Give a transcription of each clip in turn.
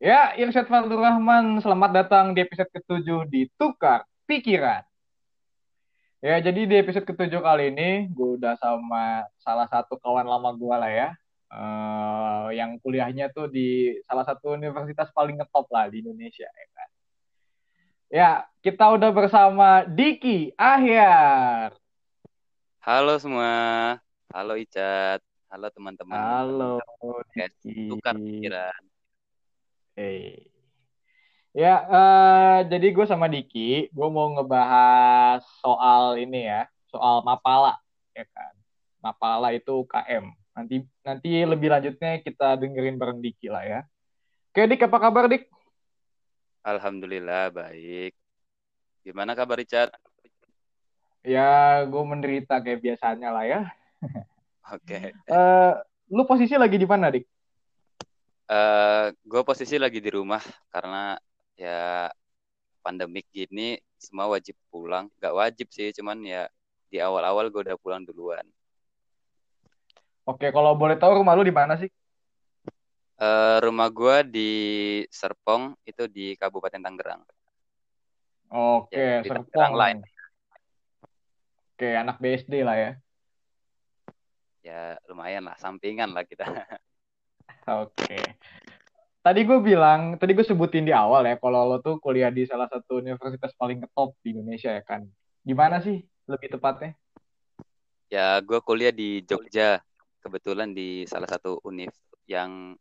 Ya, Irsyad Fadlur Rahman, selamat datang di episode ketujuh di Tukar Pikiran. Ya, jadi di episode ketujuh kali ini, gue udah sama salah satu kawan lama gue lah ya, uh, yang kuliahnya tuh di salah satu universitas paling ngetop lah di Indonesia, ya kan. Ya, kita udah bersama Diki Ahyar. Halo semua, halo Icat, halo teman-teman. Halo. Tukar Pikiran. Hey. Ya, uh, jadi gue sama Diki, gue mau ngebahas soal ini ya, soal Mapala, ya kan. Mapala itu UKM. Nanti nanti lebih lanjutnya kita dengerin bareng Diki lah ya. Oke, Dik, apa kabar, Dik? Alhamdulillah, baik. Gimana kabar, Richard? Ya, gue menderita kayak biasanya lah ya. Oke. Okay. Uh, lu posisi lagi di mana, Dik? Uh, eh, gue posisi lagi di rumah karena ya pandemik gini semua wajib pulang. Gak wajib sih, cuman ya di awal-awal gue udah pulang duluan. Oke, kalau boleh tahu rumah lu di mana sih? Uh, rumah gue di Serpong, itu di Kabupaten Tangerang. Oke, ya, Serpong. lain. Oke, anak BSD lah ya. Ya, lumayan lah, sampingan lah kita. Oke. Tadi gue bilang, tadi gue sebutin di awal ya, kalau lo tuh kuliah di salah satu universitas paling top di Indonesia ya kan. Gimana sih lebih tepatnya? Ya, gue kuliah di Jogja. Kebetulan di salah satu univ yang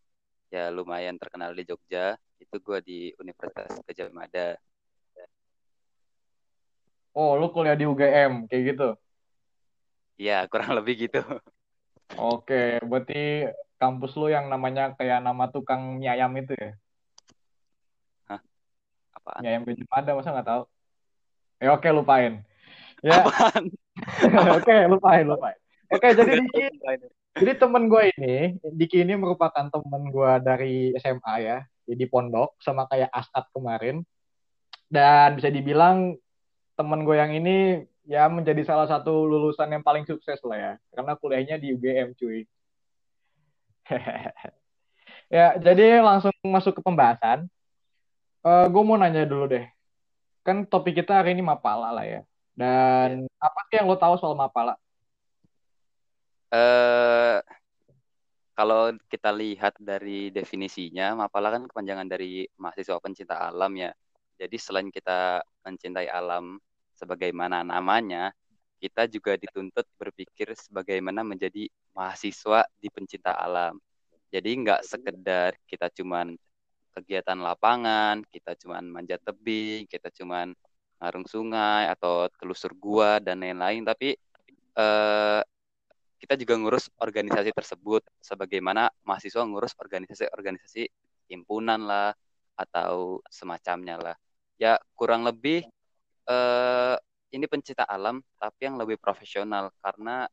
ya lumayan terkenal di Jogja. Itu gue di Universitas Gajah Mada. Oh, lu kuliah di UGM, kayak gitu? Iya, kurang lebih gitu. Oke, berarti kampus lu yang namanya kayak nama tukang mie ayam itu ya? Hah? Apaan? Mie ayam Gajah Mada, masa nggak tahu? Ya oke, lupain. Ya. oke, lupain, lupain. Oke, jadi Diki, jadi temen gue ini, Diki ini merupakan temen gue dari SMA ya, jadi pondok sama kayak Asad kemarin. Dan bisa dibilang temen gue yang ini ya menjadi salah satu lulusan yang paling sukses lah ya, karena kuliahnya di UGM cuy. ya, jadi langsung masuk ke pembahasan. Uh, eh, gue mau nanya dulu deh. Kan topik kita hari ini Mapala lah ya. Dan ya. apa sih yang lo tahu soal Mapala? Uh, kalau kita lihat dari definisinya, Mapala kan kepanjangan dari mahasiswa pencinta alam ya. Jadi selain kita mencintai alam sebagaimana namanya, kita juga dituntut berpikir sebagaimana menjadi mahasiswa di pencinta alam. Jadi nggak sekedar kita cuman kegiatan lapangan, kita cuman manjat tebing, kita cuman ngarung sungai atau telusur gua dan lain-lain, tapi eh, kita juga ngurus organisasi tersebut sebagaimana mahasiswa ngurus organisasi-organisasi himpunan lah atau semacamnya lah. Ya kurang lebih eh, ini pencinta alam tapi yang lebih profesional karena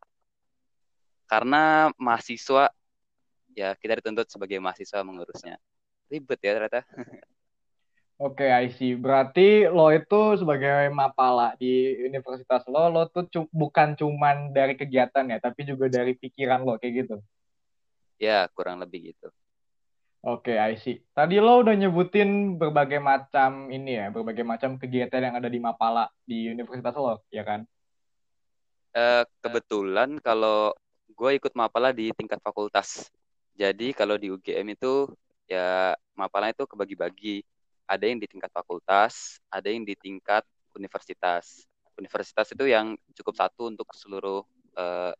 karena mahasiswa ya kita dituntut sebagai mahasiswa mengurusnya ribet ya ternyata Oke, okay, I see. Berarti lo itu sebagai mapala di universitas lo, lo tuh cu bukan cuman dari kegiatan ya, tapi juga dari pikiran lo, kayak gitu? Ya, kurang lebih gitu. Oke, I see. Tadi lo udah nyebutin berbagai macam ini ya, berbagai macam kegiatan yang ada di Mapala di universitas lo, ya kan? Uh, kebetulan kalau gue ikut Mapala di tingkat fakultas. Jadi kalau di UGM itu ya Mapala itu kebagi-bagi. Ada yang di tingkat fakultas, ada yang di tingkat universitas. Universitas itu yang cukup satu untuk seluruh uh,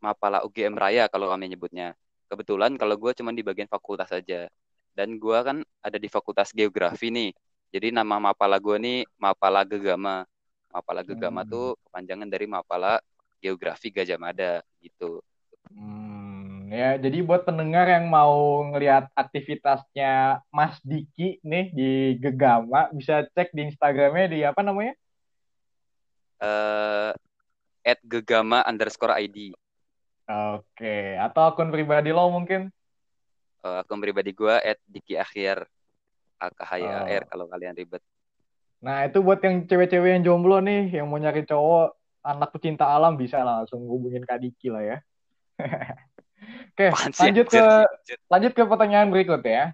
Mapala UGM Raya kalau kami nyebutnya kebetulan kalau gue cuma di bagian fakultas saja dan gue kan ada di fakultas geografi nih. Jadi nama mapala gue nih mapala gegama. Mapala gegama hmm. tuh kepanjangan dari mapala geografi Gajah Mada gitu. Hmm, ya jadi buat pendengar yang mau ngelihat aktivitasnya Mas Diki nih di gegama bisa cek di Instagramnya di apa namanya? Uh, at gegama underscore ID Oke, atau akun pribadi lo mungkin? Uh, akun pribadi gue at Diki Akhir AKHYAR oh. kalau kalian ribet. Nah itu buat yang cewek-cewek yang jomblo nih, yang mau nyari cowok anak pecinta alam bisa langsung hubungin Kak Diki lah ya. Oke, lanjut ke lanjut ke pertanyaan berikut ya.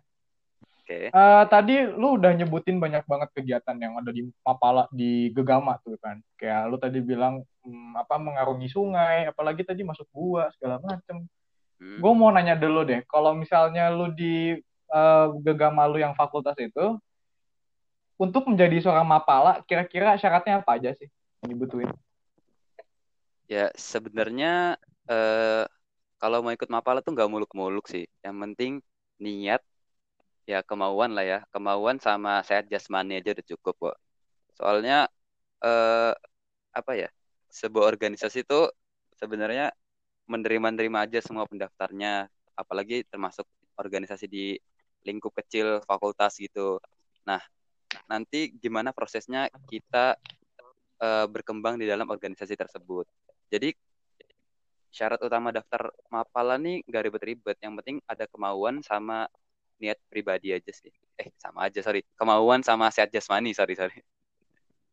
Oke. Uh, tadi lu udah nyebutin banyak banget kegiatan yang ada di Mapala di Gegama tuh kan. Kayak lu tadi bilang hmm, apa mengarungi sungai, apalagi tadi masuk gua segala macem. Hmm. Gue mau nanya dulu deh, kalau misalnya lu di uh, Gegama lu yang fakultas itu, untuk menjadi seorang Mapala, kira-kira syaratnya apa aja sih yang dibutuhin? Ya sebenarnya uh, kalau mau ikut Mapala tuh nggak muluk-muluk sih. Yang penting niat ya kemauan lah ya. Kemauan sama sehat jasmani aja udah cukup kok. Soalnya eh, apa ya sebuah organisasi itu sebenarnya menerima-nerima aja semua pendaftarnya. Apalagi termasuk organisasi di lingkup kecil fakultas gitu. Nah nanti gimana prosesnya kita uh, berkembang di dalam organisasi tersebut. Jadi syarat utama daftar mapala nih gak ribet-ribet. Yang penting ada kemauan sama niat pribadi aja sih. Eh, sama aja, sorry. Kemauan sama sehat jasmani, sorry, sorry.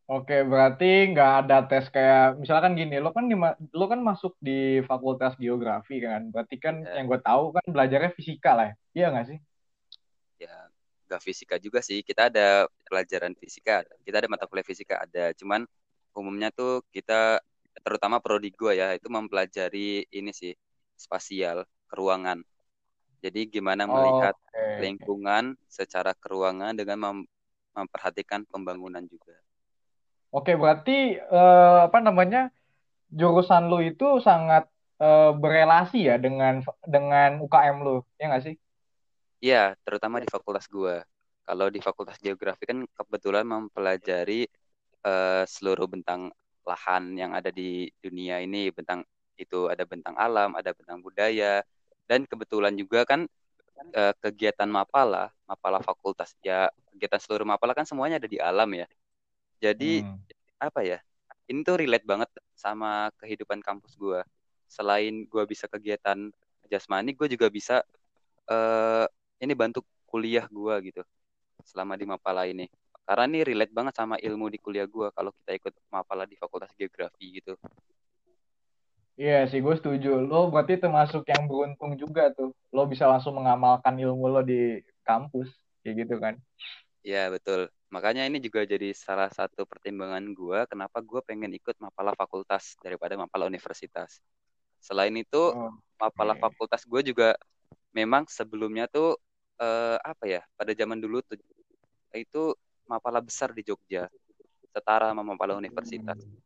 Oke, berarti nggak ada tes kayak misalkan gini, lo kan di, lo kan masuk di Fakultas Geografi kan, berarti kan ya. yang gue tahu kan belajarnya fisika lah, ya. iya nggak sih? Ya, nggak fisika juga sih. Kita ada pelajaran fisika, kita ada mata kuliah fisika ada, cuman umumnya tuh kita terutama prodi gue ya itu mempelajari ini sih spasial keruangan jadi gimana melihat okay. lingkungan secara keruangan dengan mem memperhatikan pembangunan juga. Oke, berarti uh, apa namanya jurusan lu itu sangat uh, berelasi ya dengan dengan UKM lu, ya nggak sih? Iya, terutama di fakultas gua. Kalau di fakultas geografi kan kebetulan mempelajari uh, seluruh bentang lahan yang ada di dunia ini, bentang itu ada bentang alam, ada bentang budaya, dan kebetulan juga kan uh, kegiatan Mapala, Mapala fakultas ya kegiatan seluruh Mapala kan semuanya ada di alam ya. Jadi hmm. apa ya? Ini tuh relate banget sama kehidupan kampus gue. Selain gue bisa kegiatan jasmani, gue juga bisa uh, ini bantu kuliah gue gitu selama di Mapala ini. Karena ini relate banget sama ilmu di kuliah gue kalau kita ikut Mapala di Fakultas Geografi gitu. Iya sih, gue setuju. Lo berarti termasuk yang beruntung juga tuh. Lo bisa langsung mengamalkan ilmu lo di kampus, kayak gitu kan? Iya, betul. Makanya ini juga jadi salah satu pertimbangan gue kenapa gue pengen ikut Mapala Fakultas daripada Mapala Universitas. Selain itu, oh, Mapala okay. Fakultas gue juga memang sebelumnya tuh eh, apa ya? Pada zaman dulu tuh itu Mapala besar di Jogja, setara sama Mapala Universitas. Hmm.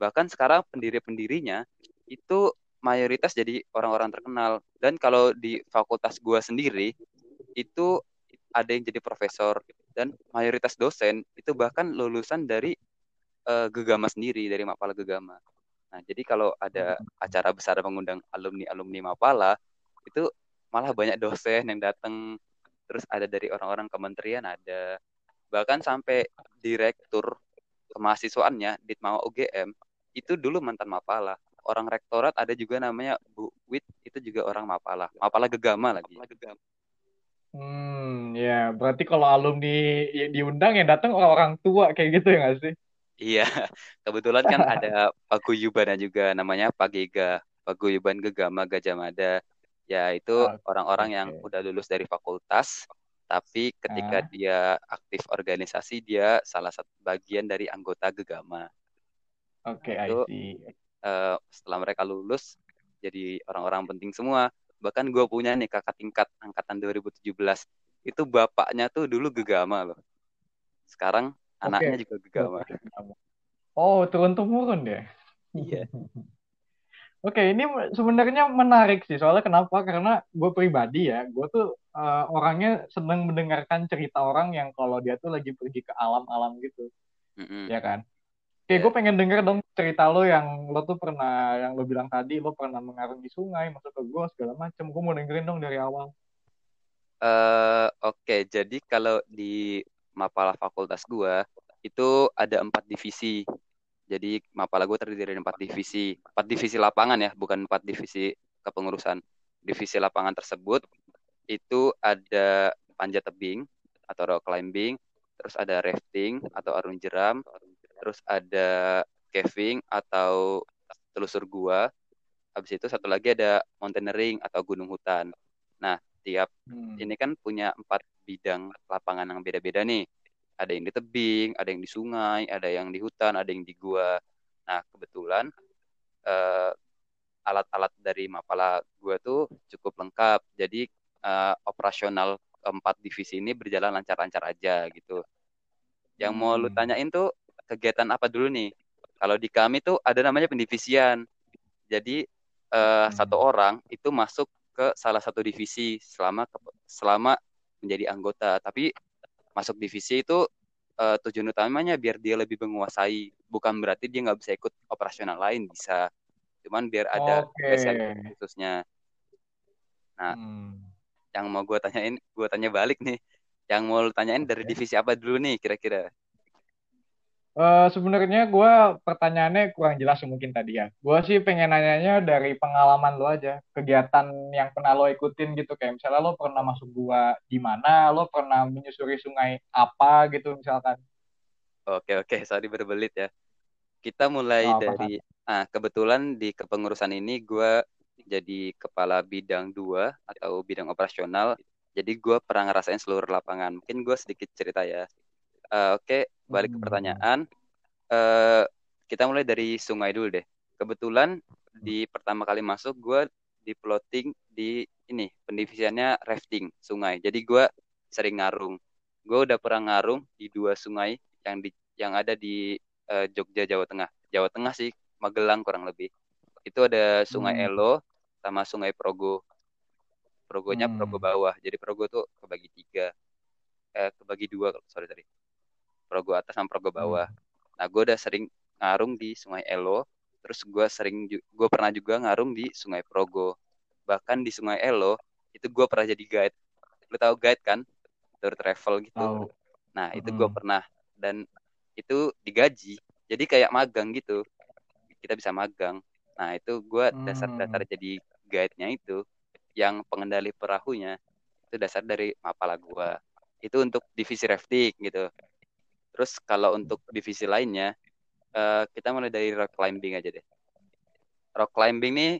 Bahkan sekarang pendiri-pendirinya itu mayoritas jadi orang-orang terkenal. Dan kalau di fakultas gua sendiri itu ada yang jadi profesor dan mayoritas dosen itu bahkan lulusan dari uh, Gegama sendiri dari Mapala Gegama. Nah, jadi kalau ada acara besar mengundang alumni-alumni Mapala itu malah banyak dosen yang datang terus ada dari orang-orang kementerian ada. Bahkan sampai direktur kemahasiswaannya Ditma UGM itu dulu mantan Mapala orang rektorat ada juga namanya Bu Wit itu juga orang Mapala Mapala Gegama lagi. Hmm ya berarti kalau alumni diundang yang datang orang-orang tua kayak gitu ya nggak sih? Iya kebetulan kan ada paguyuban juga namanya Pagega paguyuban Gegama Gajah Mada. Ya itu orang-orang okay. yang udah lulus dari fakultas tapi ketika ah. dia aktif organisasi dia salah satu bagian dari anggota Gegama. Oke, okay, I see uh, setelah mereka lulus jadi orang-orang penting semua bahkan gue punya nih kakak tingkat angkatan 2017 itu bapaknya tuh dulu gegama loh sekarang okay. anaknya juga gegama oh turun temurun deh iya Oke, okay, ini sebenarnya menarik sih soalnya kenapa? Karena gue pribadi ya, gue tuh uh, orangnya seneng mendengarkan cerita orang yang kalau dia tuh lagi pergi ke alam-alam gitu, mm -hmm. ya kan? Oke, gue pengen denger dong cerita lo yang lo tuh pernah, yang lo bilang tadi, lo pernah mengarungi sungai, masuk ke gua segala macem. Gue mau dengerin dong dari awal. Uh, Oke, okay. jadi kalau di Mapala Fakultas gue, itu ada empat divisi. Jadi Mapala gue terdiri dari empat divisi. Empat divisi lapangan ya, bukan empat divisi kepengurusan. Divisi lapangan tersebut, itu ada panjat tebing atau rock climbing, terus ada rafting atau arung jeram, terus ada caving atau telusur gua, Habis itu satu lagi ada mountaineering atau gunung hutan. Nah, tiap hmm. ini kan punya empat bidang lapangan yang beda-beda nih. Ada yang di tebing, ada yang di sungai, ada yang di hutan, ada yang di gua. Nah, kebetulan uh, alat-alat dari Mapala gua tuh cukup lengkap. Jadi uh, operasional keempat divisi ini berjalan lancar-lancar aja gitu. Yang hmm. mau lu hmm. tanyain tuh kegiatan apa dulu nih? Kalau di kami tuh ada namanya pendivisian. Jadi uh, hmm. satu orang itu masuk ke salah satu divisi selama selama menjadi anggota. Tapi masuk divisi itu uh, tujuan utamanya biar dia lebih menguasai. Bukan berarti dia nggak bisa ikut operasional lain bisa. Cuman biar ada okay. khususnya. Nah, hmm. yang mau gue tanyain, gue tanya balik nih. Yang mau tanyain dari divisi apa dulu nih kira-kira? Uh, sebenarnya gue pertanyaannya kurang jelas mungkin tadi ya. Gue sih pengen nanyanya dari pengalaman lo aja, kegiatan yang pernah lo ikutin gitu kayak misalnya lo pernah masuk gua di mana, lo pernah menyusuri sungai apa gitu misalkan. Oke oke, sorry berbelit ya. Kita mulai oh, dari, ah kebetulan di kepengurusan ini gue jadi kepala bidang dua atau bidang operasional. Jadi gue pernah ngerasain seluruh lapangan. Mungkin gue sedikit cerita ya. Uh, Oke, okay, balik hmm. ke pertanyaan. Uh, kita mulai dari sungai dulu deh. Kebetulan di pertama kali masuk gue di plotting di ini pendivisiannya rafting sungai. Jadi gue sering ngarung. Gue udah pernah ngarung di dua sungai yang di yang ada di uh, Jogja Jawa Tengah. Jawa Tengah sih, Magelang kurang lebih. Itu ada Sungai hmm. Elo sama Sungai Progo. Progonya hmm. Progo bawah. Jadi Progo tuh kebagi tiga, eh kebagi dua sorry sorry Progo atas sama Progo bawah. Hmm. Nah, gue udah sering ngarung di Sungai Elo, terus gue sering gue pernah juga ngarung di Sungai Progo. Bahkan di Sungai Elo itu gue pernah jadi guide. Lu tahu guide kan? Tour travel gitu. Oh. Nah, itu hmm. gue pernah dan itu digaji. Jadi kayak magang gitu. Kita bisa magang. Nah, itu gue hmm. dasar-dasar jadi guide-nya itu yang pengendali perahunya itu dasar dari mapala gue. Itu untuk divisi rafting gitu. Terus kalau untuk divisi lainnya, uh, kita mulai dari rock climbing aja deh. Rock climbing nih,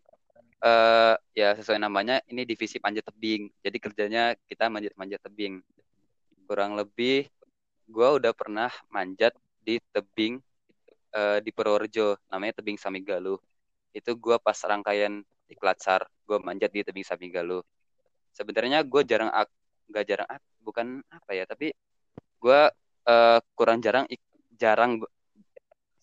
uh, ya sesuai namanya, ini divisi panjat tebing. Jadi kerjanya kita manjat-manjat tebing. Kurang lebih, gue udah pernah manjat di tebing uh, di Purworejo, namanya tebing Samigalu. Itu gue pas rangkaian di Klatsar, gue manjat di tebing Samigalu. Sebenarnya gue jarang, nggak jarang, bukan apa ya, tapi gue uh, kurang jarang jarang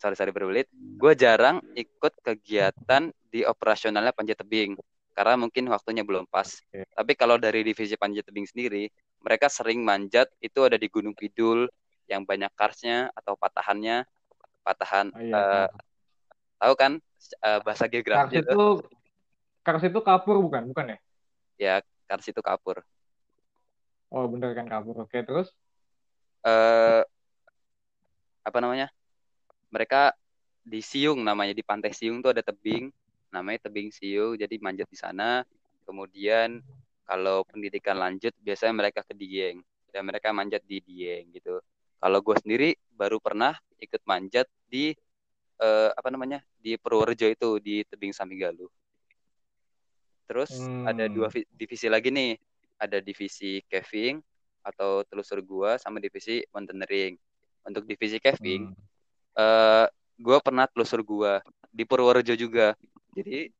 sorry sorry berbelit. Gue jarang ikut kegiatan di operasionalnya panjat tebing karena mungkin waktunya belum pas. Okay. tapi kalau dari divisi panjat tebing sendiri mereka sering manjat itu ada di Gunung Kidul yang banyak karsnya atau patahannya patahan oh, iya, uh, tahu kan uh, bahasa geografi kars itu kars itu kapur bukan? Bukan ya? Ya kars itu kapur. Oh bener kan kapur. Oke terus eh apa namanya? Mereka di Siung namanya di Pantai Siung tuh ada tebing namanya tebing Siung jadi manjat di sana. Kemudian kalau pendidikan lanjut biasanya mereka ke Dieng dan mereka manjat di Dieng gitu. Kalau gue sendiri baru pernah ikut manjat di eh, apa namanya di Purworejo itu di tebing Samigalu. Terus hmm. ada dua divisi lagi nih, ada divisi caving atau telusur gua sama divisi mountaineering. Untuk divisi caving, hmm. uh, gua pernah telusur gua di Purworejo juga. Jadi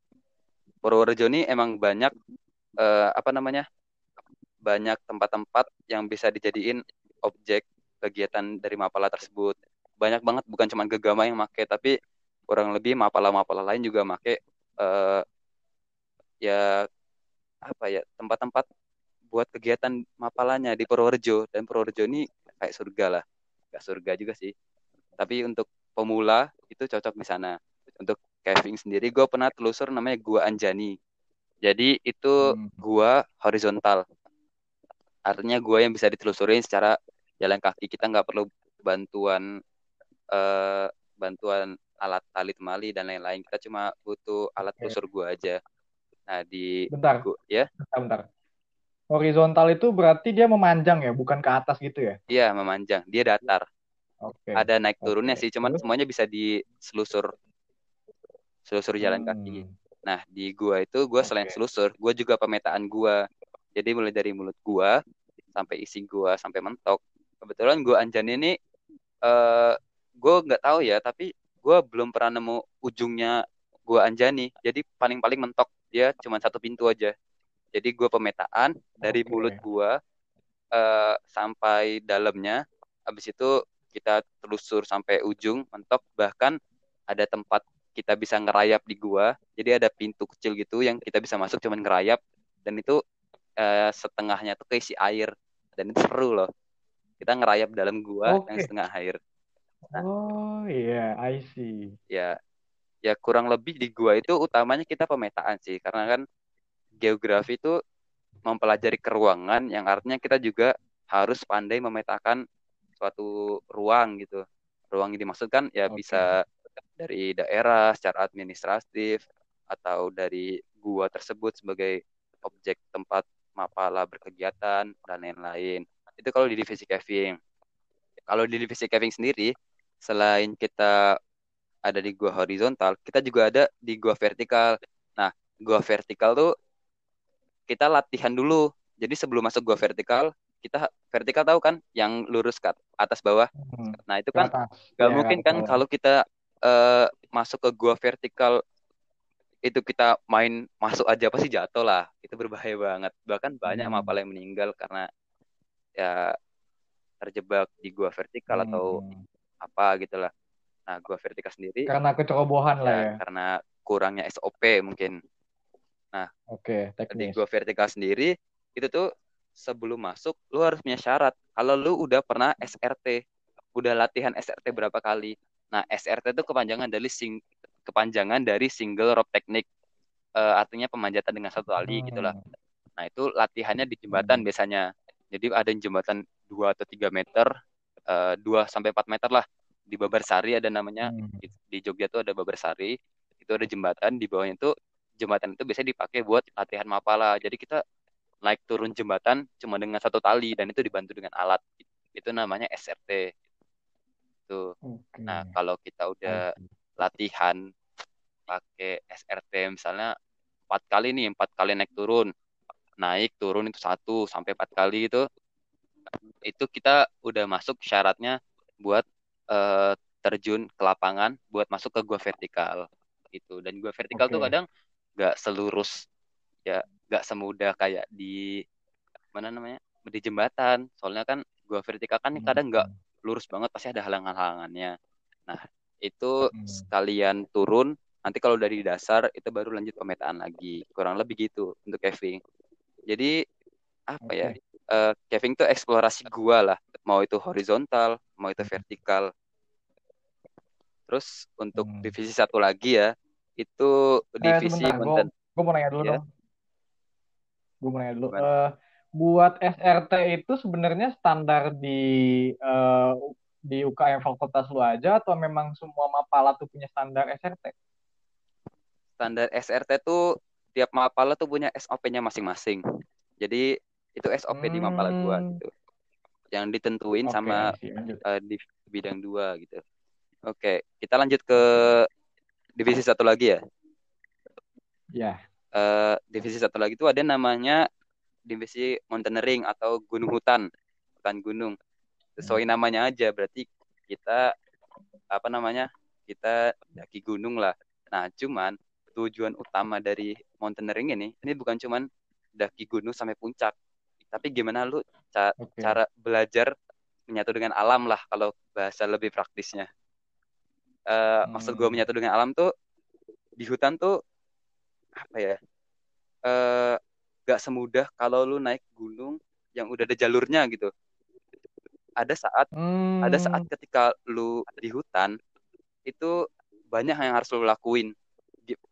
Purworejo ini emang banyak uh, apa namanya? banyak tempat-tempat yang bisa dijadiin objek kegiatan dari mapala tersebut. Banyak banget bukan cuma gegama yang make tapi kurang lebih mapala-mapala lain juga make uh, ya apa ya tempat-tempat buat kegiatan mapalanya di Purworejo. Dan Purworejo ini kayak surga lah. Gak surga juga sih. Tapi untuk pemula itu cocok di sana. Untuk caving sendiri gue pernah telusur namanya gua Anjani. Jadi itu hmm. gua horizontal. Artinya gua yang bisa ditelusurin secara jalan kaki. Kita nggak perlu bantuan uh, bantuan alat tali temali dan lain-lain. Kita cuma butuh alat telusur gua aja. Nah di bentar. Gua, ya? Bentar, bentar Horizontal itu berarti dia memanjang ya, bukan ke atas gitu ya? Iya, memanjang. Dia datar. Oke. Okay. Ada naik turunnya okay. sih, cuman semuanya bisa diselusur selusur jalan hmm. kaki. Nah, di gua itu gua selain Oke. selusur, gua juga pemetaan gua. Jadi mulai dari mulut gua sampai isi gua sampai mentok. Kebetulan gua Anjan ini eh gua nggak tahu ya, tapi gua belum pernah nemu ujungnya gua Anjani. Jadi paling-paling mentok dia cuma satu pintu aja. Jadi gua pemetaan dari Oke. mulut gua eh, sampai dalamnya. Habis itu kita telusur sampai ujung mentok. Bahkan ada tempat kita bisa ngerayap di gua. Jadi ada pintu kecil gitu yang kita bisa masuk cuman ngerayap. Dan itu eh, setengahnya tuh keisi air. Dan itu seru loh. Kita ngerayap dalam gua yang Oke. setengah air. Nah, Oh iya, I see. ya ya kurang lebih di gua itu utamanya kita pemetaan sih. Karena kan geografi itu mempelajari keruangan yang artinya kita juga harus pandai memetakan suatu ruang gitu. Ruang yang dimaksudkan ya Oke. bisa dari daerah secara administratif atau dari gua tersebut sebagai objek tempat mapala berkegiatan dan lain-lain. Itu kalau di divisi caving. Kalau di divisi caving sendiri, selain kita ada di gua horizontal, kita juga ada di gua vertikal. Nah, gua vertikal tuh kita latihan dulu. Jadi sebelum masuk gua vertikal, kita vertikal tahu kan yang lurus ke atas bawah. Hmm, Nah, itu kan atas. gak Ya, mungkin kan kalau kita eh, masuk ke gua vertikal itu kita main masuk aja pasti jatuh lah. Itu berbahaya banget. Bahkan banyak Hmm. mapal yang meninggal karena ya terjebak di gua vertikal atau Hmm. apa gitulah. Nah, gua vertikal sendiri Karena kecerobohan lah ya ya. karena kurangnya SOP mungkin. Oke, di teknis. gua vertikal sendiri itu tuh sebelum masuk lu harus punya syarat kalau lu udah pernah SRT udah latihan SRT berapa kali nah SRT itu kepanjangan dari sing kepanjangan dari single rope technique Eh, artinya pemanjatan dengan satu tali Hmm. gitulah nah itu latihannya di jembatan Hmm. biasanya jadi ada jembatan 2 atau 3 meter eh, 2 sampai 4 meter lah di Babarsari ada namanya Hmm. di, di Jogja tuh ada Babarsari itu ada jembatan di bawahnya itu jembatan itu biasanya dipakai buat latihan mapala. Jadi kita naik turun jembatan cuma dengan satu tali dan itu dibantu dengan alat. Itu namanya SRT. Tuh. Oke. Nah, kalau kita udah see. latihan pakai SRT misalnya empat kali nih, empat kali naik turun. Naik turun itu satu sampai empat kali itu itu kita udah masuk syaratnya buat eh, terjun ke lapangan buat masuk ke gua vertikal gitu dan gua vertikal tuh Oke. kadang nggak selurus ya nggak semudah kayak di mana namanya di jembatan soalnya kan gua vertikal kan Hmm. kadang nggak lurus banget pasti ada halangan-halangannya nah itu Hmm. sekalian turun nanti kalau dari dasar itu baru lanjut pemetaan lagi kurang lebih gitu untuk caving jadi apa ya Oke. eh, caving tuh eksplorasi gua lah mau itu horizontal mau itu vertikal terus untuk Hmm. divisi satu lagi ya itu Eh, divisi gue konten gue mau nanya dulu Ya. dong. Gue mau nanya dulu. Gimana? Eh, buat SRT itu sebenarnya standar di eh, di UKM fakultas lu aja atau memang semua mapala tuh punya standar SRT? standar SRT tuh tiap mapala tuh punya SOP-nya masing-masing jadi itu SOP di mapala gua Hmm. gitu yang ditentuin Oke, sama eh, di bidang dua gitu oke kita lanjut ke divisi satu lagi ya? Ya. Eh, divisi satu lagi tuh ada namanya divisi mountaineering atau gunung hutan hutan gunung. Sesuai namanya aja berarti kita apa namanya kita daki gunung lah. Nah cuman tujuan utama dari mountaineering ini ini bukan cuman daki gunung sampai puncak. Tapi gimana lu ca- Oke. cara belajar menyatu dengan alam lah kalau bahasa lebih praktisnya Eh, maksud gue Hmm. menyatu dengan alam tuh di hutan tuh apa ya eh gak semudah kalau lu naik gunung yang udah ada jalurnya gitu ada saat ada saat Hmm. ketika lu di hutan itu banyak yang harus lu lakuin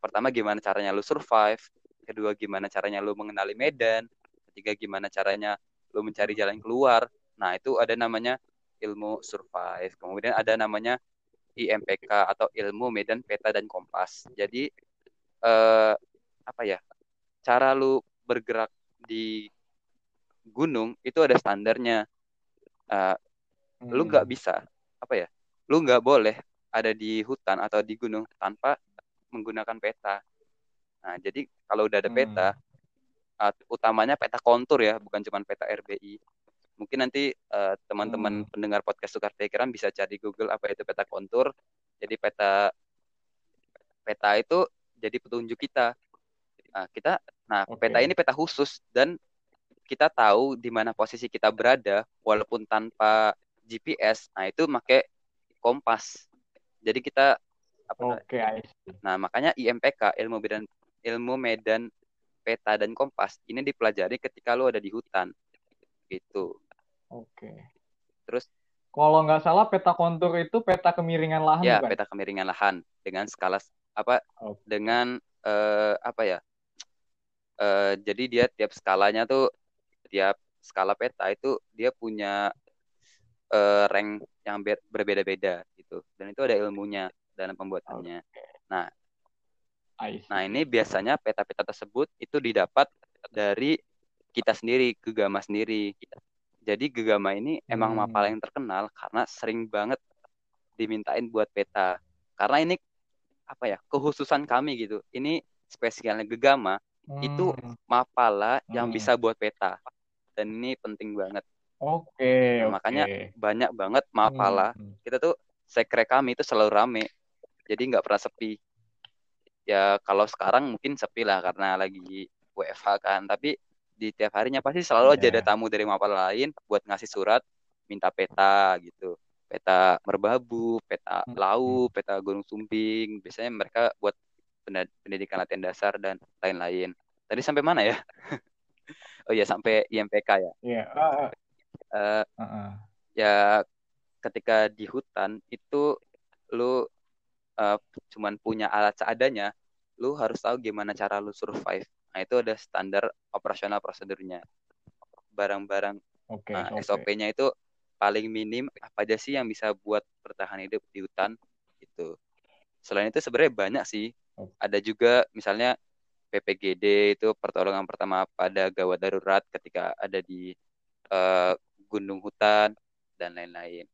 pertama gimana caranya lu survive kedua gimana caranya lu mengenali medan ketiga gimana caranya lu mencari jalan keluar nah itu ada namanya ilmu survive kemudian ada namanya IMPK atau ilmu medan peta dan kompas jadi eh, apa ya cara lu bergerak di gunung itu ada standarnya Eh, lu nggak Hmm. bisa apa ya lu nggak boleh ada di hutan atau di gunung tanpa menggunakan peta Nah, jadi kalau udah ada peta, hmm. uh, utamanya peta kontur ya, bukan cuma peta RBI. Mungkin nanti uh, teman-teman hmm. pendengar podcast Tukar Pikiran bisa cari Google apa itu peta kontur. Jadi peta peta itu jadi petunjuk kita. Nah, kita nah okay. peta ini peta khusus dan kita tahu di mana posisi kita berada walaupun tanpa GPS. Nah, itu pakai kompas. Jadi kita apa Oke, okay, Nah, makanya IMPK ilmu medan ilmu medan peta dan kompas ini dipelajari ketika lo ada di hutan. Gitu. Oke. Okay. Terus kalau nggak salah peta kontur itu peta kemiringan lahan Ya, bukan? peta kemiringan lahan dengan skala apa okay. dengan uh, apa ya? Uh, jadi dia tiap skalanya tuh tiap skala peta itu dia punya uh, rank yang berbeda-beda gitu dan itu ada ilmunya dalam pembuatannya. Okay. Nah, nah ini biasanya peta-peta tersebut itu didapat dari kita sendiri, Gegama sendiri. Jadi Gegama ini hmm. emang mapal yang terkenal karena sering banget dimintain buat peta. Karena ini apa ya kekhususan kami gitu. Ini spesialnya Gegama hmm. itu mapala yang hmm. bisa buat peta dan ini penting banget. Oke. Okay, nah, makanya banyak banget mapala. Hmm. Kita tuh sekre kami itu selalu rame jadi nggak pernah sepi ya kalau sekarang mungkin sepi lah karena lagi WFH kan tapi di tiap harinya pasti selalu aja ada iya. tamu dari mapal lain buat ngasih surat minta peta gitu peta merbabu peta hmm. lau peta gunung sumbing biasanya mereka buat pendidikan latihan dasar dan lain-lain tadi sampai mana ya oh ya sampai IMPK ya yeah. uh, uh, uh, uh. ya ketika di hutan itu lu uh, cuman punya alat seadanya, lu harus tahu gimana cara lu survive. Nah, itu ada standar operasional prosedurnya. Barang-barang okay, nah, okay. SOP-nya itu paling minim apa aja sih yang bisa buat bertahan hidup di hutan itu. Selain itu sebenarnya banyak sih. Ada juga misalnya PPGD itu pertolongan pertama pada gawat darurat ketika ada di uh, gunung hutan dan lain-lain.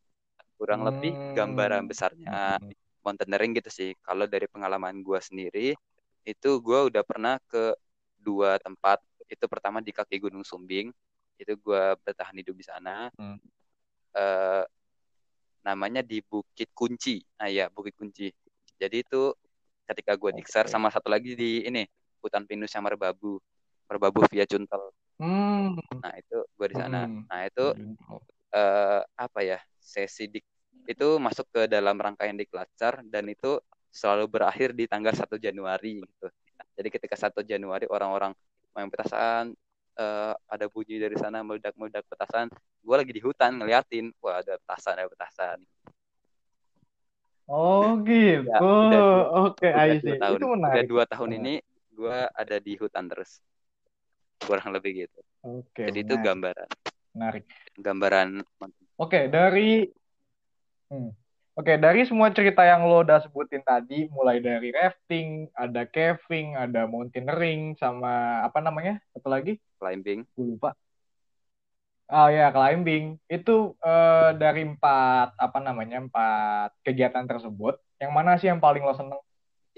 Kurang hmm. lebih gambaran besarnya hmm mountaineering gitu sih. Kalau dari pengalaman gue sendiri, itu gue udah pernah ke dua tempat. Itu pertama di kaki Gunung Sumbing, itu gue bertahan hidup di sana. Hmm. Uh, namanya di Bukit Kunci. Nah ya Bukit Kunci. Jadi itu ketika gue okay. diksar sama satu lagi di ini hutan pinus yang merbabu, merbabu via Cuntel. Hmm. Nah itu gue di sana. Hmm. Nah itu uh, apa ya sesi dik itu masuk ke dalam rangkaian diklat dan itu selalu berakhir di tanggal 1 Januari gitu. Jadi ketika 1 Januari orang-orang main petasan uh, ada bunyi dari sana meledak-meledak petasan, gue lagi di hutan ngeliatin, wah ada petasan, ada petasan. Oh gitu. Ya, Oke, okay, Dua tahun, itu menarik. Udah dua tahun ini gue ada di hutan terus. Kurang lebih gitu. Oke. Okay, Jadi menarik. itu gambaran. Menarik. Gambaran. Oke, okay, dari Hmm. Oke, dari semua cerita yang lo udah sebutin tadi, mulai dari rafting, ada caving, ada mountaineering, sama apa namanya? Satu lagi? Climbing. Gue lupa. Oh ya, climbing. Itu uh, dari empat, apa namanya, empat kegiatan tersebut, yang mana sih yang paling lo seneng?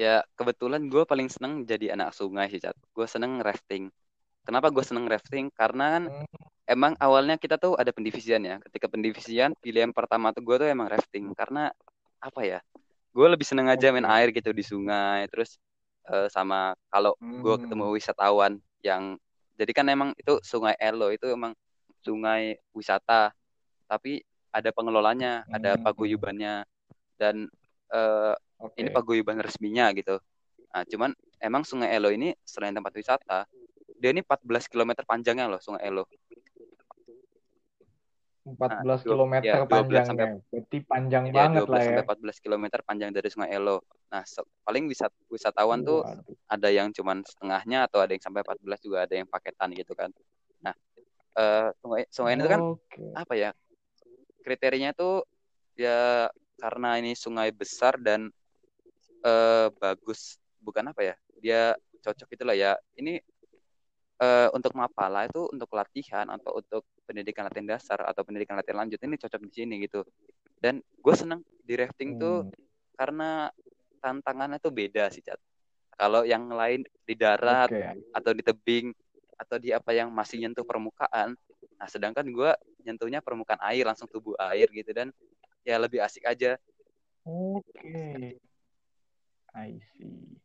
Ya, kebetulan gue paling seneng jadi anak sungai sih, Cat. Gue seneng rafting. Kenapa gue seneng rafting? Karena kan hmm emang awalnya kita tuh ada pendivisian ya. Ketika pendivisian, pilihan pertama tuh gue tuh emang rafting karena apa ya? Gue lebih seneng aja main air gitu di sungai. Terus uh, sama kalau gue hmm. ketemu wisatawan yang jadi kan emang itu Sungai Elo itu emang sungai wisata, tapi ada pengelolanya, ada hmm. paguyubannya dan uh, eh, okay. ini paguyuban resminya gitu. Nah, cuman emang Sungai Elo ini selain tempat wisata, dia ini 14 km panjangnya loh Sungai Elo. 14 nah, km ya, panjangnya. Sampai, Berarti panjang ya, banget lah ya. sampai 14 km panjang dari Sungai Elo. Nah, paling wisat wisatawan tuh ada yang cuman setengahnya atau ada yang sampai 14 juga ada yang paketan gitu kan. Nah, uh, sungai sungai ini kan okay. apa ya? Kriterianya tuh ya karena ini sungai besar dan uh, bagus bukan apa ya? Dia cocok itulah ya. Ini uh, untuk mapala itu untuk latihan atau untuk pendidikan latihan dasar atau pendidikan latihan lanjut ini cocok di sini gitu dan gue seneng di rafting hmm. tuh karena tantangannya tuh beda sih cat kalau yang lain di darat okay. atau di tebing atau di apa yang masih nyentuh permukaan nah sedangkan gue nyentuhnya permukaan air langsung tubuh air gitu dan ya lebih asik aja oke okay. I see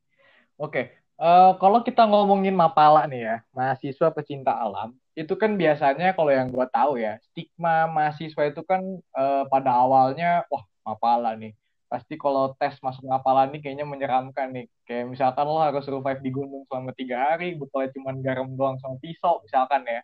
oke okay. Uh, kalau kita ngomongin mapala nih ya mahasiswa pecinta alam itu kan biasanya kalau yang gue tahu ya stigma mahasiswa itu kan uh, pada awalnya wah mapala nih pasti kalau tes masuk ngapalan nih kayaknya menyeramkan nih. Kayak misalkan lo harus survive di gunung selama tiga hari, bekalnya cuma garam doang sama pisau misalkan ya.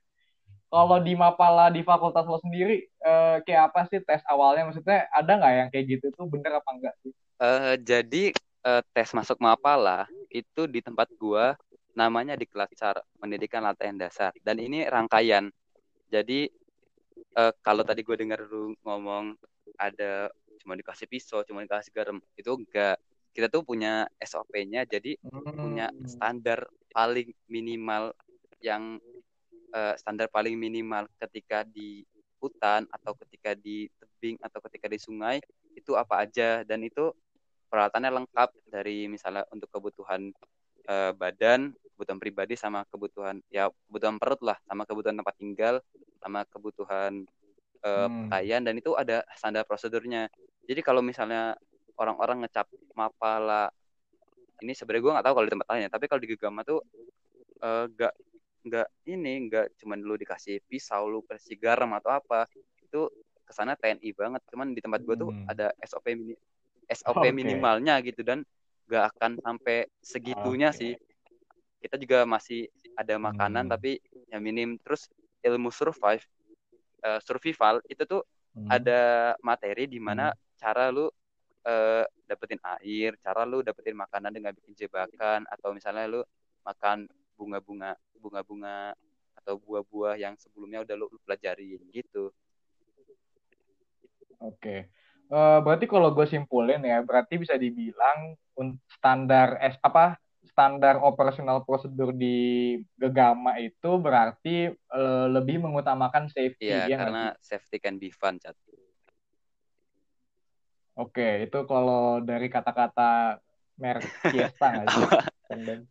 Kalau di Mapala di fakultas lo sendiri, eh, kayak apa sih tes awalnya? Maksudnya ada nggak yang kayak gitu tuh bener apa enggak sih? Uh, jadi uh, tes masuk Mapala itu di tempat gua namanya di kelas cara pendidikan latihan dasar dan ini rangkaian. Jadi uh, kalau tadi gue dengar lu ngomong ada cuma dikasih pisau cuma dikasih garam itu enggak kita tuh punya SOP-nya jadi hmm. punya standar paling minimal yang uh, standar paling minimal ketika di hutan atau ketika di tebing atau ketika di sungai itu apa aja dan itu peralatannya lengkap dari misalnya untuk kebutuhan uh, badan kebutuhan pribadi sama kebutuhan ya kebutuhan perut lah sama kebutuhan tempat tinggal sama kebutuhan uh, hmm. pakaian dan itu ada standar prosedurnya jadi kalau misalnya orang-orang ngecap Mapala ini sebenarnya gue nggak tahu kalau di tempat lain ya, tapi kalau di Gegama tuh uh, nggak nggak ini nggak cuma dulu dikasih pisau lu kasih garam atau apa itu ke sana TNI banget cuman di tempat gue tuh hmm. ada SOP mini SOP okay. minimalnya gitu dan nggak akan sampai segitunya okay. sih kita juga masih ada makanan hmm. tapi yang minim terus ilmu survive uh, survival itu tuh hmm. ada materi di mana hmm cara lu uh, dapetin air, cara lu dapetin makanan dengan bikin jebakan atau misalnya lu makan bunga-bunga bunga-bunga atau buah-buah yang sebelumnya udah lu, lu pelajarin gitu. Oke. Uh, berarti kalau gue simpulin ya, berarti bisa dibilang standar S apa standar operasional prosedur di Gegama itu berarti uh, lebih mengutamakan safety. Iya, ya karena safety can be fun, Chat. Oke, itu kalau dari kata-kata merek Fiesta nggak sih?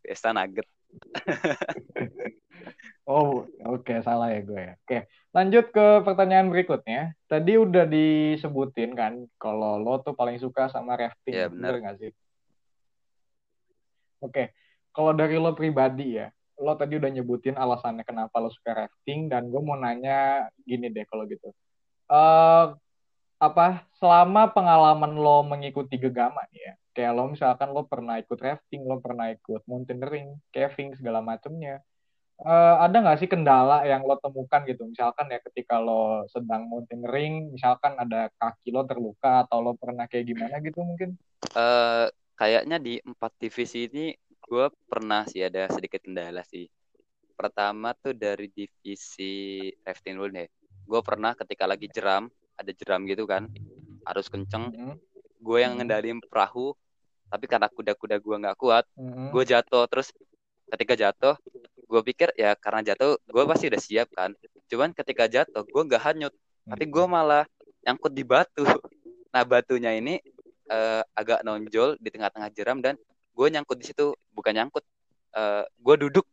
Fiesta Nugget. oh, oke okay, salah ya gue ya. Oke, lanjut ke pertanyaan berikutnya. Tadi udah disebutin kan kalau lo tuh paling suka sama rafting. Iya, benar. nggak sih? Oke, kalau dari lo pribadi ya, lo tadi udah nyebutin alasannya kenapa lo suka rafting dan gue mau nanya gini deh kalau gitu. Uh, apa selama pengalaman lo mengikuti gegama nih ya kayak lo misalkan lo pernah ikut rafting lo pernah ikut mountaineering caving segala macemnya uh, ada nggak sih kendala yang lo temukan gitu? Misalkan ya ketika lo sedang mountaineering misalkan ada kaki lo terluka atau lo pernah kayak gimana gitu mungkin? Uh, kayaknya di empat divisi ini gue pernah sih ada sedikit kendala sih. Pertama tuh dari divisi rafting dulu deh. Gue pernah ketika lagi jeram ada jeram gitu kan harus kenceng mm -hmm. gue yang ngendalin perahu tapi karena kuda-kuda gue nggak kuat mm -hmm. gue jatuh. Terus ketika jatuh gue pikir ya karena jatuh gue pasti udah siap kan cuman ketika jatuh gue nggak hanyut -hmm. tapi gue malah nyangkut di batu nah batunya ini uh, agak nonjol di tengah-tengah jeram dan gue nyangkut di situ bukan nyangkut uh, gue duduk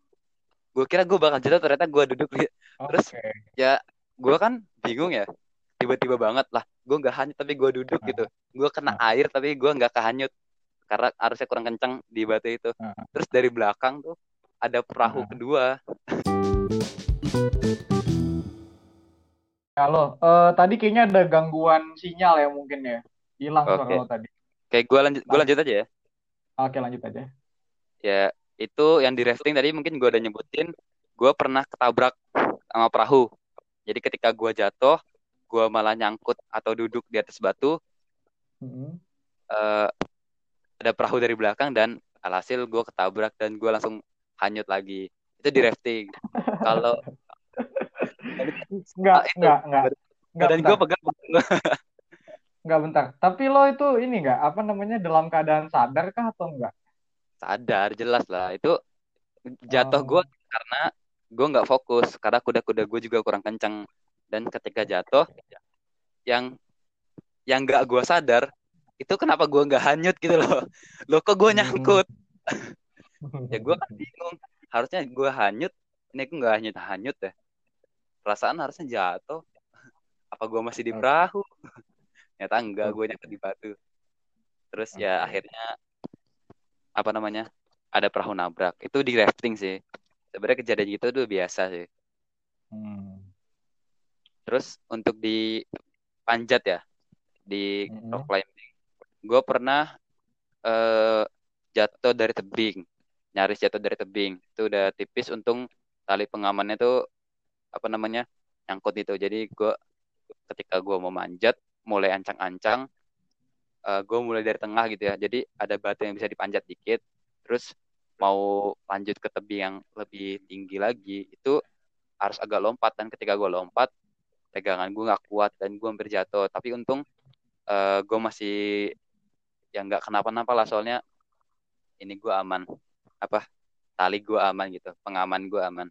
gue kira gue bakal jatuh ternyata gue duduk terus okay. ya gue kan bingung ya tiba-tiba banget lah gue nggak hanyut tapi gue duduk uh. gitu gue kena uh. air tapi gue nggak kehanyut karena harusnya kurang kencang di batu itu uh. terus dari belakang tuh ada perahu uh. kedua Halo, uh, tadi kayaknya ada gangguan sinyal ya mungkin ya. Hilang okay. suara lo tadi. Kayak gue lanjut, gue lanjut aja ya. Oke, lanjut aja. Ya, itu yang di rafting tadi mungkin gue udah nyebutin, gue pernah ketabrak sama perahu. Jadi ketika gue jatuh, gue malah nyangkut atau duduk di atas batu mm-hmm. uh, ada perahu dari belakang dan alhasil gue ketabrak dan gue langsung hanyut lagi. Itu di rafting. Kalau nggak nggak nggak. Dan gue pegang nggak bentar. Tapi lo itu ini nggak? Apa namanya? Dalam keadaan sadar kah atau enggak sadar jelas lah. Itu jatuh oh. gue karena gue nggak fokus. Karena kuda-kuda gue juga kurang kencang dan ketika jatuh yang yang nggak gue sadar itu kenapa gue nggak hanyut gitu loh. Lo kok gue hmm. ya gue kan bingung. Harusnya gue hanyut. Ini gue nggak hanyut hanyut ya. Perasaan harusnya jatuh. Apa gue masih di perahu? Ternyata enggak gue nyangkut di batu. Terus ya akhirnya apa namanya ada perahu nabrak. Itu di rafting sih. Sebenarnya kejadian gitu tuh biasa sih. Hmm. terus untuk di panjat ya di hmm. rock climbing. Gue pernah uh, jatuh dari tebing nyaris jatuh dari tebing. Itu udah tipis untung tali pengamannya tuh apa namanya nyangkut itu jadi gue ketika gue mau manjat mulai ancang-ancang uh, eh, gue mulai dari tengah gitu ya. Jadi ada batu yang bisa dipanjat dikit terus mau lanjut ke tebing yang lebih tinggi lagi itu harus agak lompat. Dan ketika gue lompat pegangan gue nggak kuat dan gue hampir jatuh. Tapi untung uh, eh, gue masih yang nggak kenapa-napa lah. Soalnya ini gue aman apa tali gue aman gitu pengaman gue aman.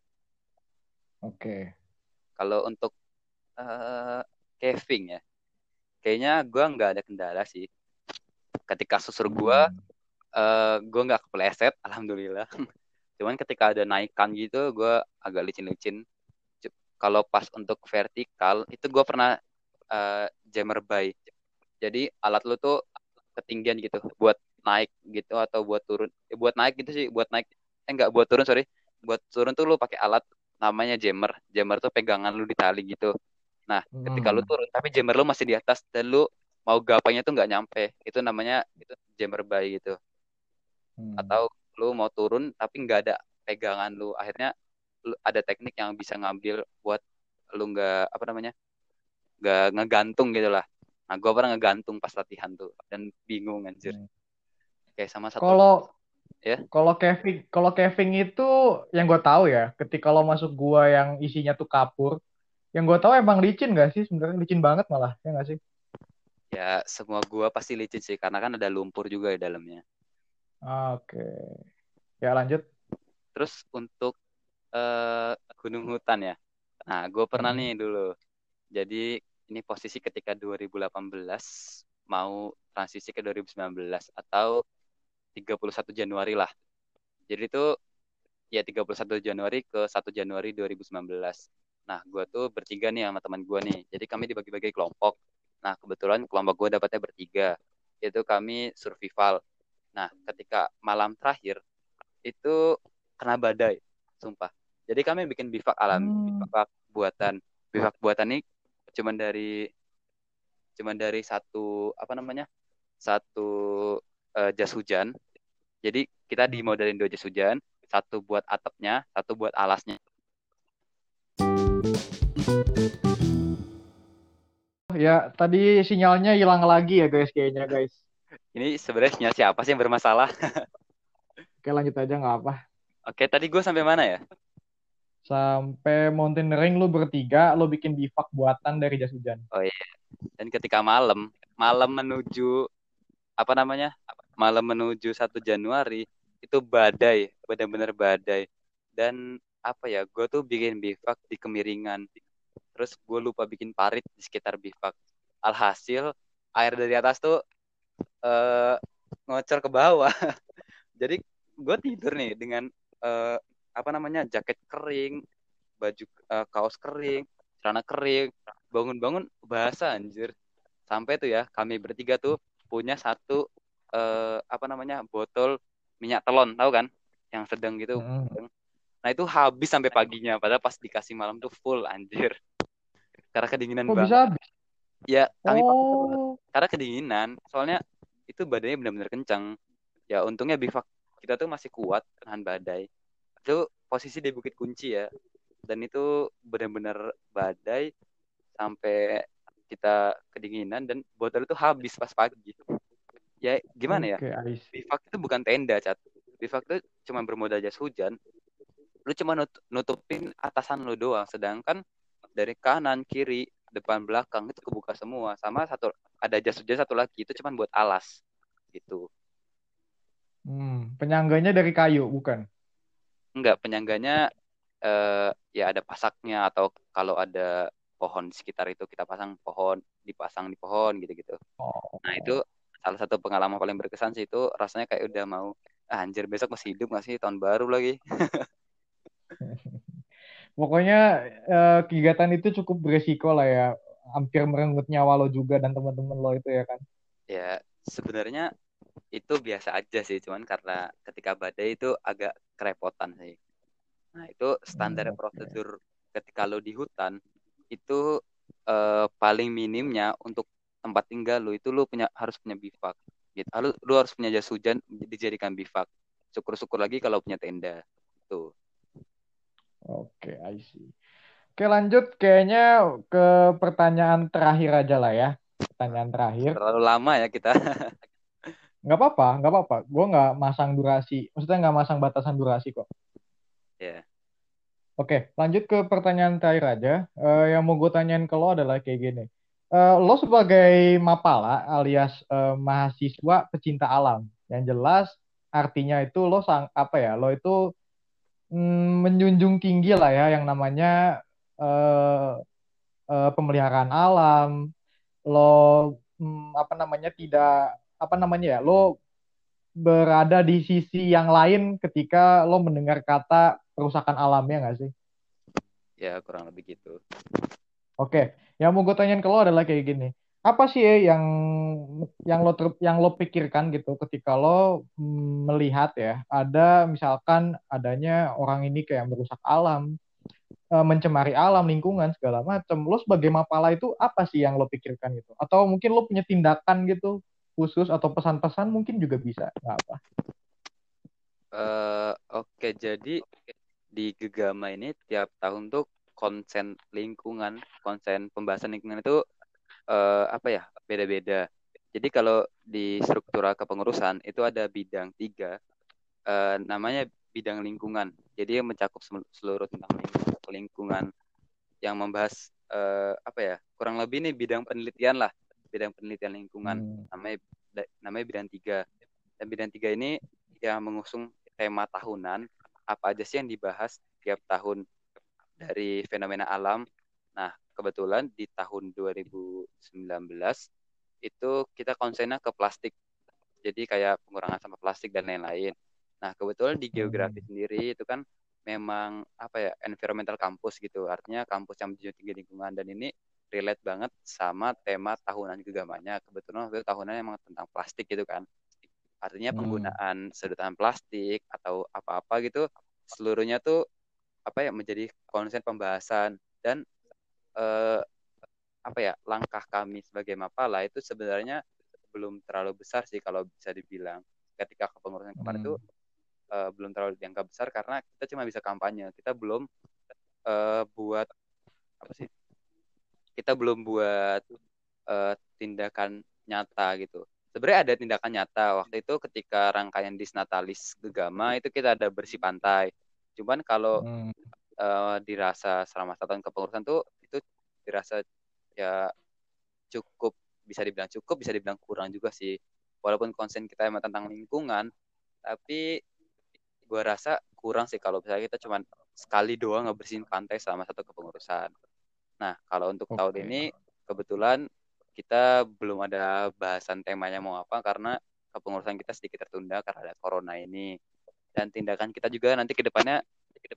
Oke. Okay. kalau untuk uh, caving ya kayaknya gue nggak ada kendala sih. Ketika susur gue hmm. uh, gue nggak kepleset alhamdulillah. Cuman ketika ada naikan gitu gue agak licin-licin. Kalau pas untuk vertikal itu gue pernah uh, jammer by jadi alat lu tuh ketinggian gitu buat naik gitu atau buat turun eh, buat naik gitu sih buat naik eh enggak buat turun sorry buat turun tuh lu pakai alat namanya jammer jammer tuh pegangan lu di tali gitu Nah, hmm. ketika lu hmm. turun tapi jammer lu masih di atas dan lu mau gapainya tuh nggak nyampe, itu namanya itu jammer by gitu. Hmm. Atau lu mau turun tapi nggak ada pegangan lu, akhirnya lu ada teknik yang bisa ngambil buat lu nggak apa namanya nggak ngegantung gitu lah. Nah, gue pernah ngegantung pas latihan tuh dan bingung anjir. Hmm. Kayak sama satu. Kalau ya. Kalau Kevin, kalau Kevin itu yang gue tahu ya, ketika lo masuk gua yang isinya tuh kapur, yang gue tahu emang licin gak sih? Sebenarnya licin banget malah, ya gak sih? Ya, semua gua pasti licin sih, karena kan ada lumpur juga di dalamnya. Oke. Ya, lanjut. Terus untuk uh, gunung hutan ya. Nah, gue pernah hmm. nih dulu. Jadi, ini posisi ketika 2018 mau transisi ke 2019 atau 31 Januari lah. Jadi itu ya 31 Januari ke 1 Januari 2019. Nah, gue tuh bertiga nih sama teman gue nih. Jadi kami dibagi-bagi kelompok. Nah, kebetulan kelompok gue dapatnya bertiga. Yaitu kami survival. Nah, ketika malam terakhir, itu kena badai. Sumpah. Jadi kami bikin bivak alam, hmm. bivak buatan. Bivak buatan ini cuman dari cuman dari satu apa namanya? Satu uh, jas hujan. Jadi kita dimodelin dua jas hujan, satu buat atapnya, satu buat alasnya. Ya, tadi sinyalnya hilang lagi ya guys kayaknya guys. Ini sebenarnya sinyal siapa sih yang bermasalah? Oke lanjut aja nggak apa. Oke, tadi gue sampai mana ya? Sampai mountaineering lu bertiga, lu bikin bivak buatan dari jas hujan. Oh iya. Dan ketika malam, malam menuju apa namanya? Malam menuju 1 Januari itu badai, benar-benar badai. Dan apa ya gue tuh bikin bivak di kemiringan. Terus gue lupa bikin parit di sekitar bivak. Alhasil air dari atas tuh uh, ngocor ke bawah. Jadi gue tidur nih dengan uh, apa namanya jaket kering baju uh, kaos kering celana kering. Bangun-bangun basah anjir. Sampai tuh ya kami bertiga tuh punya satu uh, apa namanya botol minyak telon tahu kan yang sedang gitu hmm. Nah itu habis sampai paginya, padahal pas dikasih malam tuh full anjir. Karena kedinginan Kok banget. bisa habis? Ya kami oh. karena kedinginan. Soalnya itu badainya benar-benar kencang. Ya untungnya bivak kita tuh masih kuat tahan badai. Itu posisi di Bukit Kunci ya. Dan itu benar-benar badai sampai kita kedinginan dan botol itu habis pas pagi. Ya gimana okay, ya? Bivak itu bukan tenda, Cat. Bivak itu cuma bermodal jas hujan lu cuma nutupin atasan lu doang sedangkan dari kanan kiri depan belakang itu kebuka semua sama satu ada jas hujan satu lagi itu cuma buat alas gitu hmm, penyangganya dari kayu bukan enggak penyangganya eh, ya ada pasaknya atau kalau ada pohon di sekitar itu kita pasang pohon dipasang di pohon gitu-gitu oh. nah itu salah satu pengalaman paling berkesan sih itu rasanya kayak udah mau anjir besok masih hidup gak sih? Tahun baru lagi. Pokoknya uh, kegiatan itu cukup beresiko lah ya. Hampir merenggut nyawa lo juga dan teman-teman lo itu ya kan. Ya sebenarnya itu biasa aja sih cuman karena ketika badai itu agak kerepotan sih. Nah itu standar hmm, okay. prosedur ketika lo di hutan itu uh, paling minimnya untuk tempat tinggal lo itu lo punya harus punya bivak gitu lo, lo harus punya jas hujan dijadikan bivak syukur-syukur lagi kalau punya tenda tuh Oke, okay, I see. Oke, lanjut kayaknya ke pertanyaan terakhir aja lah ya. Pertanyaan terakhir. Terlalu lama ya kita. nggak apa-apa, nggak apa-apa. Gue nggak masang durasi. Maksudnya nggak masang batasan durasi kok. Ya. Yeah. Oke, lanjut ke pertanyaan terakhir aja. Uh, yang mau gue tanyain ke lo adalah kayak gini. Uh, lo sebagai mapala alias uh, mahasiswa pecinta alam, yang jelas artinya itu lo sang apa ya? Lo itu mm, menjunjung tinggi lah ya yang namanya uh, uh, pemeliharaan alam lo mm, apa namanya tidak apa namanya ya lo berada di sisi yang lain ketika lo mendengar kata perusakan alamnya nggak sih? Ya kurang lebih gitu. Oke, yang mau gue tanyain ke lo adalah kayak gini. Apa sih ya yang yang lo ter, yang lo pikirkan gitu ketika lo mm, melihat ya ada misalkan adanya orang ini kayak merusak alam e, mencemari alam lingkungan segala macam lo sebagai mapala itu apa sih yang lo pikirkan gitu? Atau mungkin lo punya tindakan gitu khusus atau pesan-pesan mungkin juga bisa nggak apa? Uh, oke okay. jadi di Gegama ini tiap tahun tuh konsen lingkungan konsen pembahasan lingkungan itu uh, apa ya beda-beda. Jadi kalau di struktura kepengurusan itu ada bidang tiga, uh, namanya bidang lingkungan. Jadi yang mencakup seluruh tentang lingkungan yang membahas uh, apa ya kurang lebih ini bidang penelitian lah, bidang penelitian lingkungan hmm. namanya namanya bidang tiga. Dan bidang tiga ini yang mengusung tema tahunan apa aja sih yang dibahas tiap tahun dari fenomena alam. Nah, kebetulan di tahun 2019 itu kita konsennya ke plastik. Jadi kayak pengurangan sampah plastik dan lain-lain. Nah, kebetulan di geografi hmm. sendiri itu kan memang apa ya environmental kampus gitu. Artinya kampus yang menjunjung tinggi lingkungan dan ini relate banget sama tema tahunan gegamanya. Kebetulan waktu itu tahunan emang tentang plastik gitu kan. Artinya hmm. penggunaan sedotan plastik atau apa-apa gitu seluruhnya tuh apa ya menjadi konsen pembahasan. Dan eh, apa ya langkah kami sebagai Mapala itu sebenarnya belum terlalu besar sih kalau bisa dibilang. Ketika kepengurusan kemarin hmm. itu uh, belum terlalu dianggap besar karena kita cuma bisa kampanye. Kita belum uh, buat apa sih kita belum buat uh, tindakan nyata gitu. Sebenarnya ada tindakan nyata. Waktu itu ketika rangkaian disnatalis gegama itu kita ada bersih pantai cuman kalau hmm. uh, dirasa selama satu tahun kepengurusan tuh dirasa ya cukup bisa dibilang cukup bisa dibilang kurang juga sih walaupun konsen kita emang tentang lingkungan tapi gue rasa kurang sih kalau misalnya kita cuma sekali doang ngebersihin pantai selama satu kepengurusan nah kalau untuk okay. tahun ini kebetulan kita belum ada bahasan temanya mau apa karena kepengurusan kita sedikit tertunda karena ada corona ini dan tindakan kita juga nanti ke depannya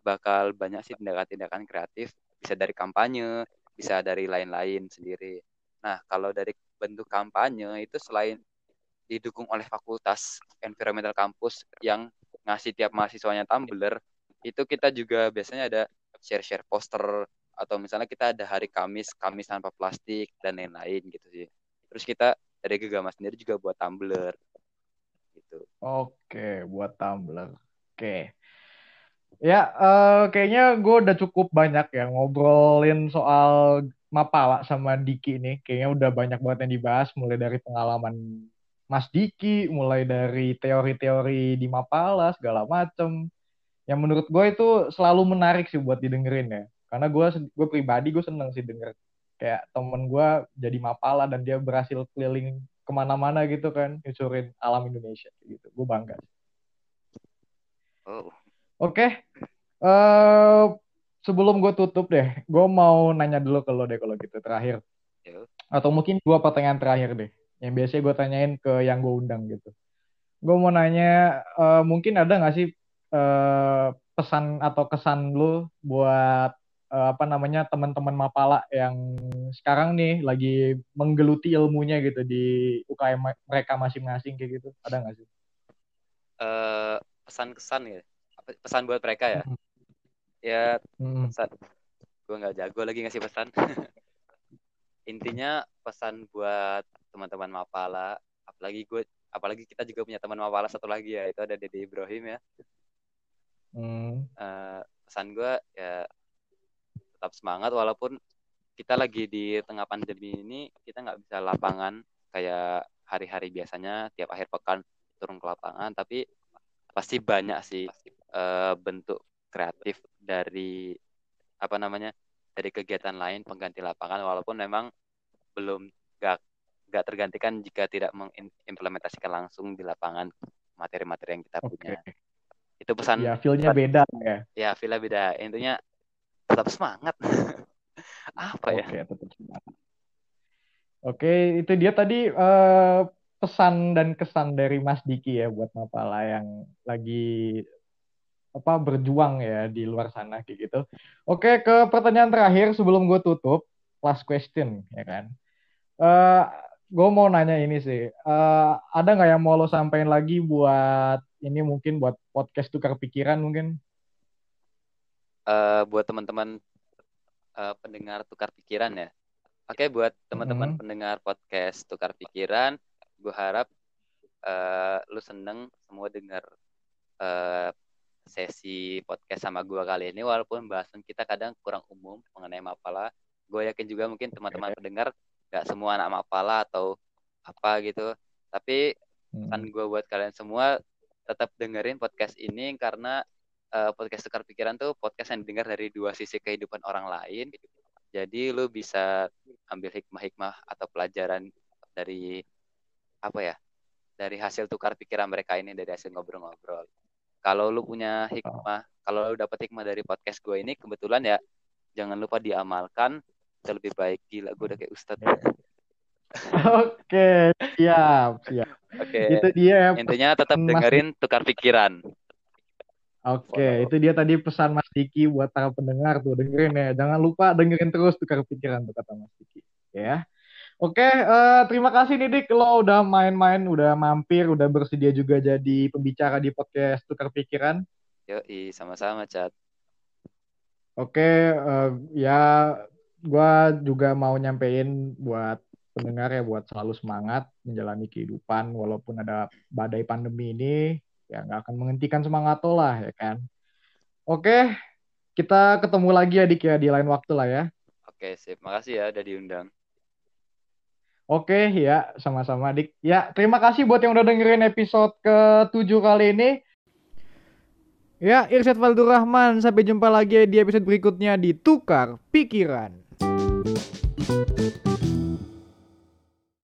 bakal banyak sih tindakan-tindakan kreatif bisa dari kampanye bisa dari lain-lain sendiri. Nah, kalau dari bentuk kampanye itu selain didukung oleh fakultas environmental kampus yang ngasih tiap mahasiswanya tumbler, itu kita juga biasanya ada share-share poster atau misalnya kita ada hari Kamis, Kamis tanpa plastik dan lain-lain gitu sih. Terus kita dari Gegama sendiri juga buat tumbler gitu. Oke, buat tumbler. Oke. Ya, uh, kayaknya gue udah cukup banyak ya ngobrolin soal Mapala sama Diki ini. Kayaknya udah banyak banget yang dibahas, mulai dari pengalaman Mas Diki, mulai dari teori-teori di Mapala, segala macem. Yang menurut gue itu selalu menarik sih buat didengerin ya. Karena gue gue pribadi gue seneng sih denger. Kayak temen gue jadi Mapala dan dia berhasil keliling ke mana-mana gitu kan, nyusurin alam Indonesia gitu. Gue bangga. Oh, Oke, okay. uh, eh, sebelum gue tutup deh, gue mau nanya dulu ke lo deh kalau gitu terakhir. Atau mungkin dua pertanyaan terakhir deh, yang biasanya gue tanyain ke yang gue undang gitu. gue mau nanya, uh, mungkin ada nggak sih uh, pesan atau kesan lu buat uh, apa namanya teman-teman Mapala yang sekarang nih lagi menggeluti ilmunya gitu di UKM mereka masing-masing kayak gitu, ada nggak sih? Uh, pesan kesan ya, pesan buat mereka ya. Ya pesan, gue nggak jago lagi ngasih pesan. Intinya pesan buat teman-teman Mapala, apalagi gue apalagi kita juga punya teman mapala satu lagi ya itu ada Dede Ibrahim ya hmm. uh, pesan gue ya tetap semangat walaupun kita lagi di tengah pandemi ini kita nggak bisa lapangan kayak hari-hari biasanya tiap akhir pekan turun ke lapangan tapi pasti banyak sih uh, bentuk kreatif dari apa namanya dari kegiatan lain pengganti lapangan walaupun memang belum gak nggak tergantikan jika tidak mengimplementasikan langsung di lapangan materi-materi yang kita punya. Okay. Itu pesan. Ya, feel-nya beda ya. Ya, feel-nya beda. Intinya tetap semangat. Apa ya? Oke, tetap semangat. Oke, itu dia tadi uh, pesan dan kesan dari Mas Diki ya buat Mapala yang lagi apa berjuang ya di luar sana kayak gitu. Oke, ke pertanyaan terakhir sebelum gue tutup, last question ya kan. Uh, gue mau nanya ini sih. Uh, ada nggak yang mau lo sampaikan lagi buat ini mungkin buat podcast tukar pikiran mungkin? Uh, buat teman-teman uh, pendengar tukar pikiran ya. Oke, okay, buat teman-teman hmm. pendengar podcast tukar pikiran, gue harap uh, lu seneng semua dengar uh, sesi podcast sama gue kali ini walaupun bahasan kita kadang kurang umum mengenai mapalah. Gue yakin juga mungkin teman-teman pendengar nggak semua anak mapala atau apa gitu. Tapi hmm. kan gue buat kalian semua tetap dengerin podcast ini karena uh, podcast tukar pikiran tuh podcast yang didengar dari dua sisi kehidupan orang lain. Jadi lu bisa ambil hikmah-hikmah atau pelajaran dari apa ya dari hasil tukar pikiran mereka ini dari hasil ngobrol-ngobrol kalau lu punya hikmah kalau lu dapet hikmah dari podcast gue ini kebetulan ya jangan lupa diamalkan kita lebih baik gila gue udah kayak ustadz Oke, siap, siap. Oke. Itu dia. Intinya tetap mas... dengerin tukar pikiran. Oke, okay, itu dia tadi pesan Mas Diki buat para pendengar tuh dengerin ya. Jangan lupa dengerin terus tukar pikiran tuh kata Mas Diki. Ya. Oke, uh, eh, terima kasih nih Dik lo udah main-main, udah mampir, udah bersedia juga jadi pembicara di podcast tukar pikiran. Yo, sama-sama, Chat. Oke, uh, eh, ya gue juga mau nyampein buat pendengar ya buat selalu semangat menjalani kehidupan walaupun ada badai pandemi ini ya nggak akan menghentikan semangat lo lah ya kan. Oke, kita ketemu lagi ya Dik ya di lain waktu lah ya. Oke, sip. Makasih ya udah diundang. Oke, ya sama-sama Dik. Ya, terima kasih buat yang udah dengerin episode ke-7 kali ini. Ya, Irsyad Valdur Rahman. Sampai jumpa lagi di episode berikutnya di Tukar Pikiran.